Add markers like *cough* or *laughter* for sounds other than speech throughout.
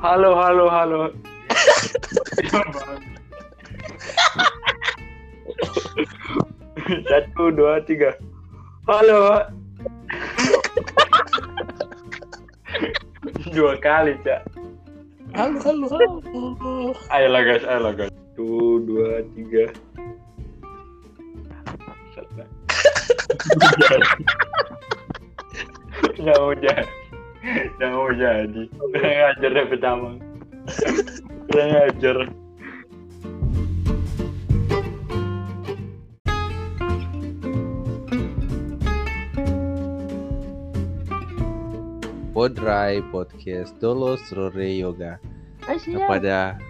Halo, halo, halo. *laughs* Satu, dua, tiga. Halo. Dua kali, Cak. Halo, halo, halo. Ayolah guys, ayolah guys. Satu, dua, tiga. Nggak mau jadi. Nggak mau jadi. Kurang ajar deh pertama. Kurang ajar. Podrai Podcast Dolo Sore Yoga. Asyik. Pada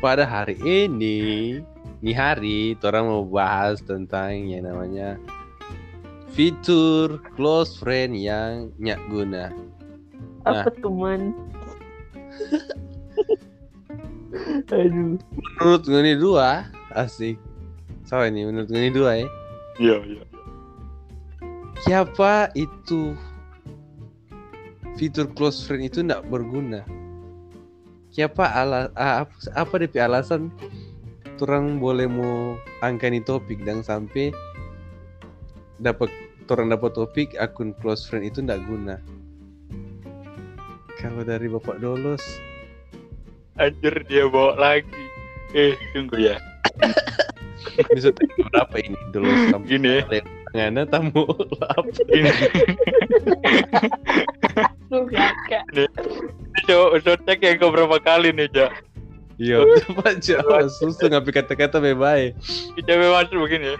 pada hari ini, nih hari, orang mau bahas tentang yang namanya fitur close friend yang nyak guna. Apa teman? *laughs* Aduh. Menurut ini dua, asik. Salah ini menurut ini dua ya. Iya, iya. Siapa itu fitur close friend itu tidak berguna? Siapa ala, ah, apa, apa DP alasan orang boleh mau angkani topik dan sampai dapat orang dapat topik akun close friend itu tidak guna. Kalau dari Bapak Dolos, Anjir dia bawa lagi. Eh, tunggu ya. bisa berapa ini Dolos tamu? Gini. Ngana tamu lap. Ini. Tuh kakak. So, so cek yang kau berapa kali nih, Jak? Iya, *laughs* Pak Jawa susah ngapi kata-kata bebas. Kita masuk begini ya.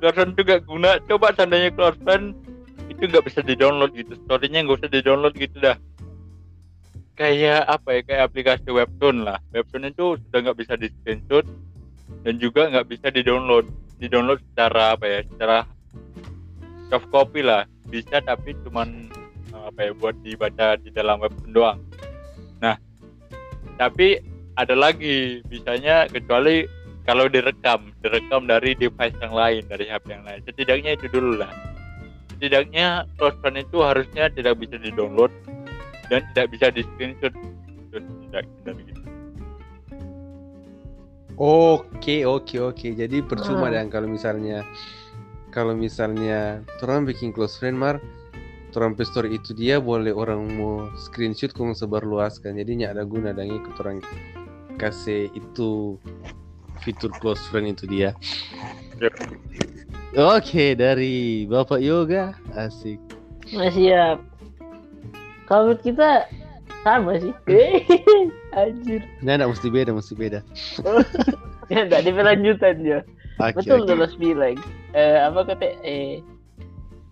Friend juga guna. Coba close friend itu nggak bisa di-download gitu. Story-nya nggak usah di-download gitu dah. Kayak apa ya? Kayak aplikasi webtoon lah. Webtoon itu sudah nggak bisa di screenshot dan juga nggak bisa di-download. Di-download secara apa ya? Secara soft copy lah. Bisa tapi cuman eh, apa ya? Buat dibaca di dalam webtoon doang. Nah, tapi ada lagi bisanya kecuali kalau direkam, direkam dari device yang lain, dari HP yang lain. Setidaknya itu dulu lah. Setidaknya close friend itu harusnya tidak bisa di-download dan tidak bisa di screenshot. Itu setidaknya dari gitu. Oke oke oke. Jadi percuma Ah. dan kalau misalnya kalau misalnya orang bikin close friend mar, orang pe story itu dia boleh orang mau screenshot kong sebar luaskan. Jadi nyak ada guna dan ikut orang kasih itu fitur close friend itu dia. Yep. Oke dari Bapak Yoga asik. Nah, siap. Kalau menurut kita sama sih. *laughs* Anjir. Nah, nggak mesti beda, mesti beda. *laughs* Ya, enggak di lanjutan dia. Oke, Betul oke. Dolos bilang. Eh, apa kata eh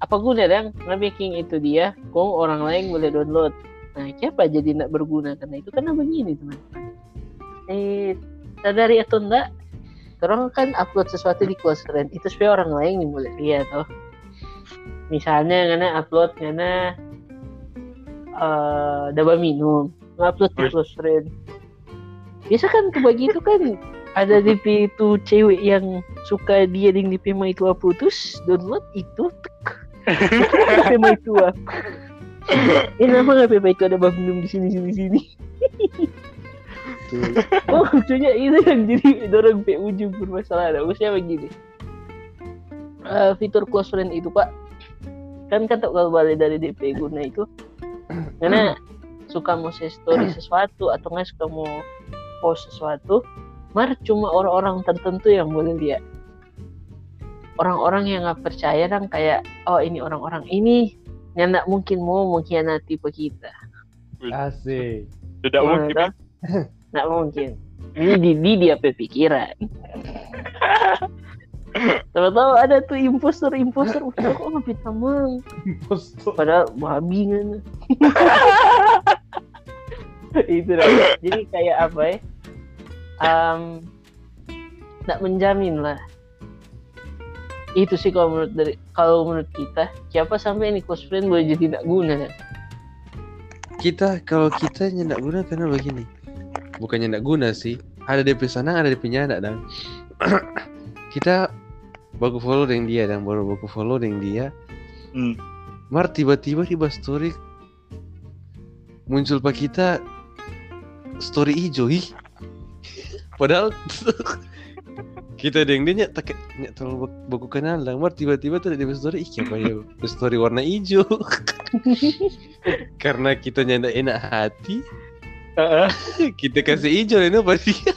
apa guna yang nge-making itu dia, kong orang lain boleh download. Nah, siapa jadi tidak berguna karena itu karena begini teman-teman. Eh, sadari atau enggak, orang kan upload sesuatu di close friend itu supaya orang lain yang boleh lihat toh. Misalnya karena upload karena eh daba minum, upload di close friend. Biasa kan kebagi itu kan ada DP itu cewek yang suka dia dengan DP mai tua putus download itu tek. DP mai tua ini nama DP mai tua ada bang minum di sini sini sini *laughs* Tuh. *laughs* oh lucunya itu yang jadi dorong pe ujung permasalahan maksudnya begini Eh, fitur close friend itu pak kan kata kalau balik dari DP guna itu *clears throat* karena suka mau share story *clears throat* sesuatu atau nggak suka mau post sesuatu mar cuma orang-orang tertentu yang boleh lihat orang-orang yang nggak percaya dan kayak oh ini orang-orang ini yang nggak mungkin mau mengkhianati kita Asik. Tidak mungkin. kan? *laughs* nggak mungkin ini di, di dia pikiran *laughs* Tahu-tahu ada tuh imposter imposter, uh, kok nggak tamang, Postur. padahal babi kan. *laughs* itu dah. Jadi kayak apa ya? Um, nggak menjamin lah. Itu sih kalau menurut dari kalau menurut kita, siapa sampai ini close friend boleh jadi tidak guna kita kalau kita nyendak guna karena begini bukannya nyendak guna sih ada DP sana ada DP nyanda dan kita baku follow dengan dia dan baru baku follow dengan dia Hmm. mar tiba-tiba di bawah story muncul pak kita story hijau ih. Padahal *laughs* kita deng dia nyak tak nyak terlalu bak- baku kenal lah. Mar tiba-tiba tuh ada story ih apa ya story warna hijau. *laughs* Karena kita nyanda enak hati, Kita kasih hijau ini apa dia?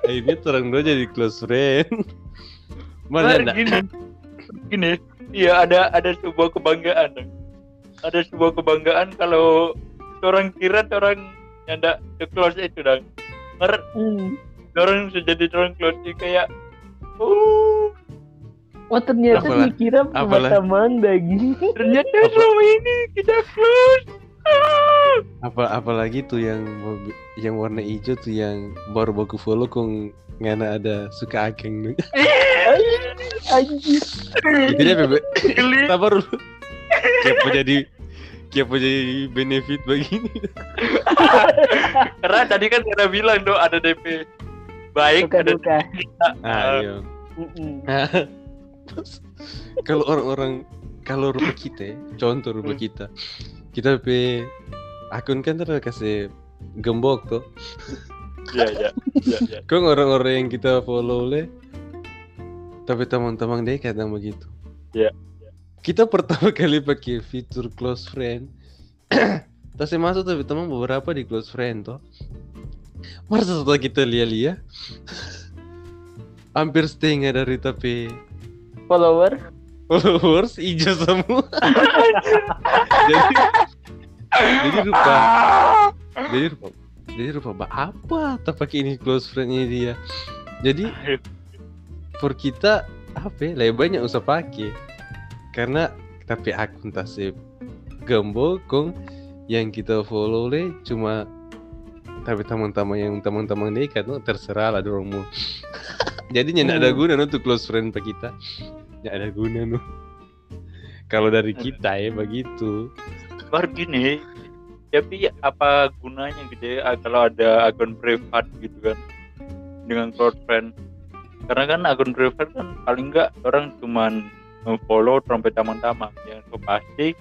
Akhirnya terang dua jadi close friend. Mana ndak? gini gini iya ada ada sebuah kebanggaan ada sebuah kebanggaan kalau orang kira orang nyanda the close itu dong Mar, Hmm. orang sudah jadi orang close itu kayak oh Oh ternyata Apalah- dikira mata mandagi. ternyata Apa? selama ini kita close. Apa apalagi tuh yang yang warna hijau tuh yang baru baku follow kong ngana ada suka ageng nih. *laughs* Anjir. Itu dia bebe. Sabar dulu. Kepo jadi kepo jadi benefit begini. *laughs* karena tadi kan kita bilang dong ada DP baik Suka ada duka. Ah, iya. Mm-mm. *laughs* Terus, kalau orang-orang kalau rupa kita, contoh rupa Hmm. kita, kita pe akun kan terus kasih gembok tuh. ya ya ya ya *laughs* Kok orang-orang yang kita follow le tapi teman-teman dia kadang begitu. Iya. Kita pertama *laughs* kali pakai fitur close friend. *clears throat* Tas masuk tapi teman beberapa di close friend toh. Masa setelah kita lihat-lihat *laughs* hampir setengah dari tapi Follower. followers hijau semua. jadi jadi *laughs* rupa. Jadi rupa. Jadi rupa ba- apa tak pakai ini close friendnya dia? Jadi for kita apa ya? Lebih banyak usah pakai. Karena tapi akun tasip gembo kong yang kita follow le cuma tapi teman-teman yang teman-teman dekat no, terserah lah dorong mau *laughs* jadi ada Hmm. guna no, untuk close friend pak kita. Nggak ada guna no kalau dari kita ya begitu baru gini tapi apa gunanya gitu ya kalau ada akun privat gitu kan dengan close friend? Karena kan akun privat kan paling enggak orang cuman follow sampai taman-taman yang so pasti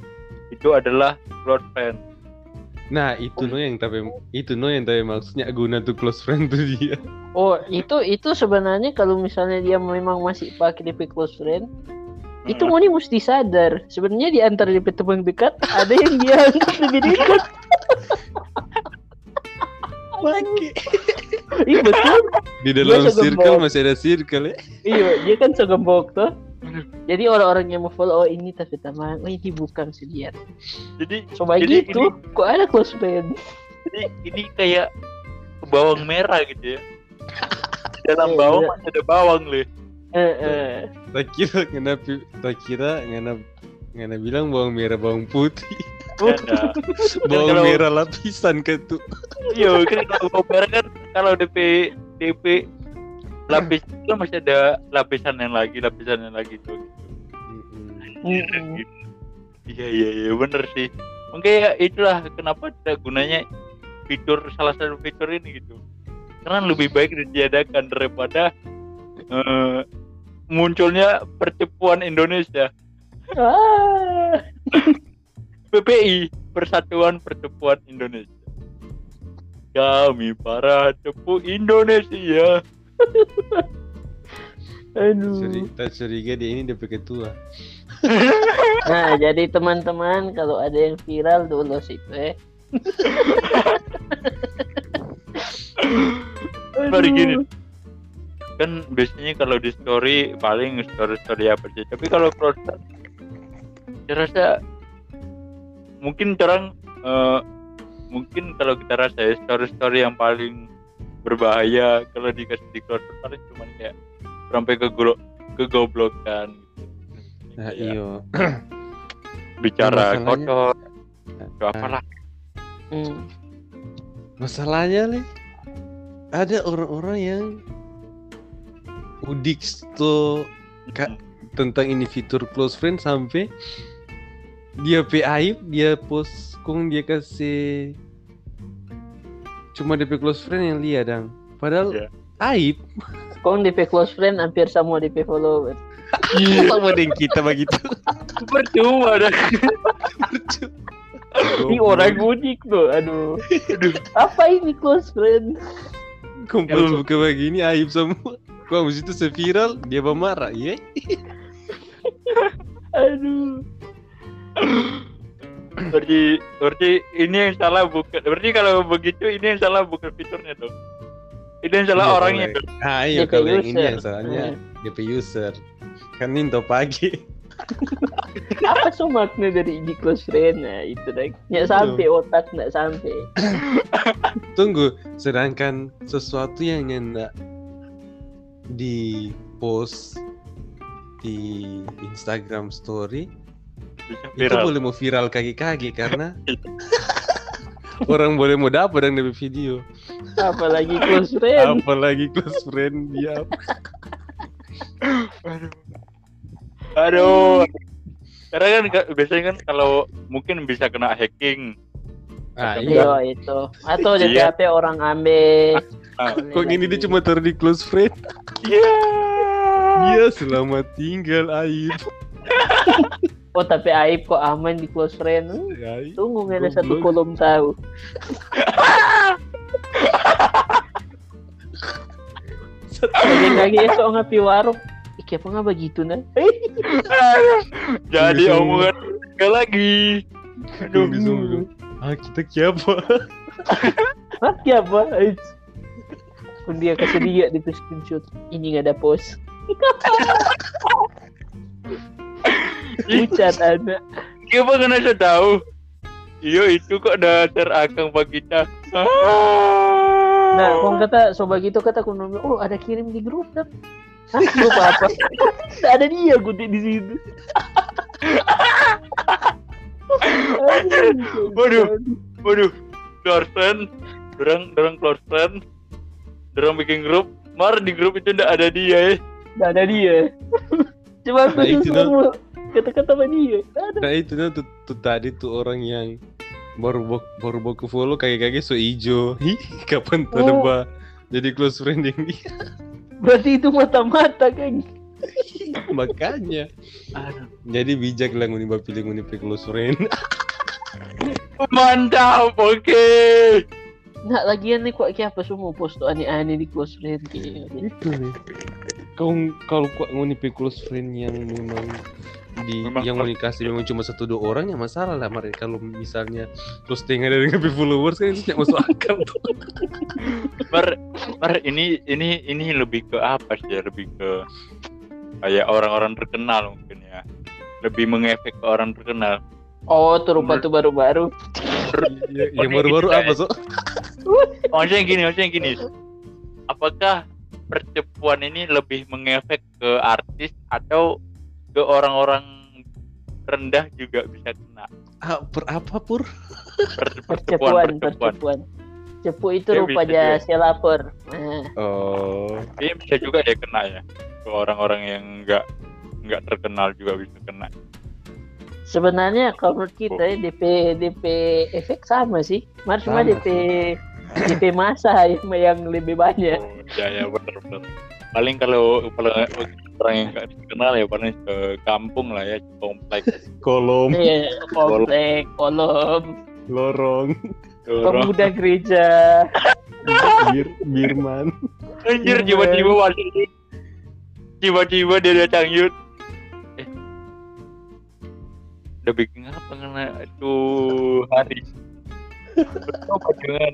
itu adalah close friend. Nah itu no yang tapi itu no yang tapi maksudnya guna tuh close friend tuh dia. Oh itu itu sebenarnya kalau misalnya dia memang masih pakai DP close friend, itu. Moni mesti sadar sebenarnya di antara DP teman dekat ada yang dia anggap lebih dekat. Iya *laughs* betul. di dalam circle masih ada circle ya Iya dia kan segembok tuh. Jadi orang-orang yang mau follow oh ini tapi teman, oh ini bukan sedian. jadi Coba Jadi gitu, kok ada close friend? jadi ini kayak bawang merah gitu ya *laughs* dalam Iya, bawang iya. masih ada bawang loh Eh, eh. tak kira ngana pi- tak kira ngana ngana bilang bawang merah bawang putih ada *laughs* bawang kalau- merah lapisan kan tuh iya kan kalau bawang merah kan kalau DP DP lapis *laughs* itu masih ada lapisan yang lagi lapisan yang lagi tuh Mm-mm. Iya iya iya bener sih. Mungkin ya itulah kenapa tidak gunanya fitur salah satu fitur ini gitu. Karena lebih baik ditiadakan daripada eh, munculnya percepuan Indonesia. Ah. PPI Persatuan Percepuan Indonesia. Kami para cepu Indonesia. *laughs* Aduh. Tak curiga dia ini DP ketua *laughs* Nah, jadi teman-teman kalau ada yang viral dulu situ eh. Baru gini. Kan biasanya kalau di story paling story-story apa sih. Tapi kalau cross saya rasa mungkin orang eh, mungkin kalau kita rasa ya story-story yang paling berbahaya kalau dikasih di close paling cuma kayak sampai ke kegoblokan gitu. nah iyo *clears throat* bicara Masalahnya- kotor Nah, atau apalah Hmm. masalahnya le ada orang-orang yang udik tuh Kak. tentang ini fitur close friend sampai dia pe aib dia post kong dia kasih cuma DP close friend yang lihat dang padahal Iya. aib Kong DP close friend hampir semua DP follower. sama dengan kita begitu percuma dah Ini orang unik loh, aduh. Apa ini close friend? kumpul buka begini aib semua. Kok habis itu seviral dia marah, iya? *laughs* Aduh. berarti berarti ini yang salah bukan berarti kalau begitu ini yang salah bukan fiturnya dong ini yang salah Iya, orangnya boleh. dong Ah iya DP kalau yang ini yang salahnya Hmm. DP user. Kan Ninto pagi. *laughs* Apa so makna dari ini close friend? Nah, itu dah. Nggak sampai otak, nggak sampai. *laughs* Tunggu, sedangkan sesuatu yang hendak di post di Instagram story bisa itu viral boleh mau viral kaki-kaki karena *laughs* orang boleh mau dapat dengan DP video. Apalagi close friend. Apalagi close friend dia. aduh karena kan ka- biasanya kan kalau mungkin bisa kena hacking Ah Iya iya. itu. Atau di Iya. HP orang ambil. Kok ini dia cuma taruh di close friend? iya Iya, selamat tinggal Aib. *laughs* Oh tapi Aib kok aman di close friend. Aib. Tunggu nggak ada satu kolom tahu. Lagi *laughs* lagi esok ngapi warung. Iki apa nggak begitu nah? *laughs* jadi omongan sekali lagi aduh tunggu. Ah, kita siapa? Hah, ya apa? Ait. Pun dia kasih dia di screenshot. Ini nggak ada post. *laughs* Ucat anak. Kenapa kena saya tahu? Iya itu kok dasar akang pak kita. Nah, kong kata sobat gitu kata aku nanya, oh ada kirim di grup dah. Hah, grup apa? *laughs* Tidak ada dia gue di situ. Waduh. Waduh, friend, dorang dorang close dorang bikin grup. Mar di grup itu ndak ada dia eh. Tidak ada dia. *laughs* Coba aku Nah, itu semua kata-kata sama dia. Ada. Nah itu tuh, tuh tadi tuh orang yang baru bo- baru ke follow kaki-kaki so ijo. *laughs* Hi, kapan Oh. terba jadi close friend yang *laughs* dia? Berarti itu mata-mata kan. Makanya. Aduh. Jadi bijak lah nguni pilih nguni pilih close friend. Mantap, oke. Nah, lagian nih kok kayak apa semua post tuh aneh-aneh di close friend kayak. itu nih. Kau kalau kok nguni pilih close friend yang memang di Memang yang mau dikasih memang cuma satu dua orang ya masalah lah Mari. kalau misalnya terus setengah dari ngapain followers kan itu nggak masuk akal tuh *laughs* Mar, mar ini ini ini lebih ke apa sih? ya? Lebih ke kayak orang-orang terkenal mungkin ya. Lebih mengefek ke orang terkenal. Oh, tuh rupa tuh baru-baru. Ya, yang baru-baru apa so *laughs* *laughs* Maksudnya gini, maksudnya gini. Apakah percepuan ini lebih mengefek ke artis atau ke orang-orang rendah juga bisa kena? ah, per apa pur Per- *laughs* Percepuan, percepuan. Cepu itu Ya, rupanya si lapor. Nah, oh Ini bisa juga ya kena ya. Ke orang-orang yang enggak nggak terkenal juga bisa kena. sebenarnya kalau menurut kita ya DP DP efek sama sih. Mar cuma Sama DP DP masa *laughs* yang, yang lebih banyak. Oh, ya ya benar benar. Paling kalau kalau orang yang nggak dikenal ya paling ke kampung lah ya kompleks kolom. Iya, komplek, kolom, lorong. Orang pemuda gereja. bir birman. Anjir Iya, tiba-tiba masuk tiba-tiba dia datang yud. Eh. Udah bikin apa kena? Aduh hari apa dengan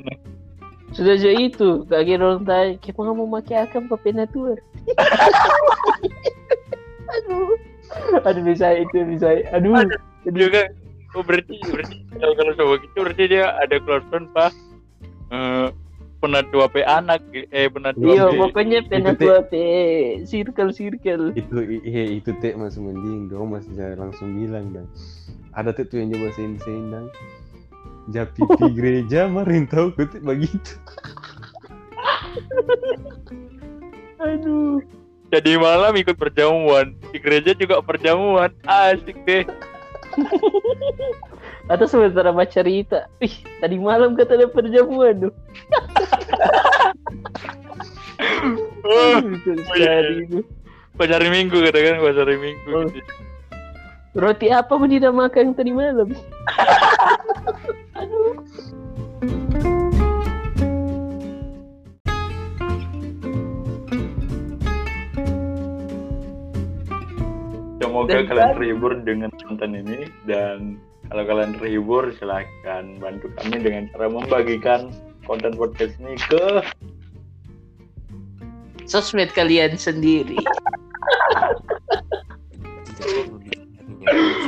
Sudah jauh itu, gak kira orang tanya, kenapa mau pakai akam pakai natur? aduh, aduh bisa itu bisa, aduh, juga. Oh berarti berarti kalau kalau coba gitu berarti dia ada close friend pak eh penatua pe anak eh penatua iya pe- pokoknya penatua pe circle circle. itu iya itu teh masih mending dong masih jangan langsung bilang dong. Ada tuh yang coba sen dong japi di gereja marin tahu kutik begitu *laughs* Aduh, jadi malam ikut perjamuan di gereja juga perjamuan asik deh *laughs* atau sementara baca cerita, ih tadi malam kata ada perjamuan tuh. *laughs* oh, oh iya. pas hari minggu katakan pas hari minggu Oh. gitu. Roti apa pun tidak makan tadi malam? Aduh. *laughs* Semoga Dan kalian kan- terhibur dengan konten ini dan kalau kalian terhibur silahkan bantu kami dengan cara membagikan konten podcast ini ke Sosmed kalian sendiri. *laughs* Yeah. *laughs*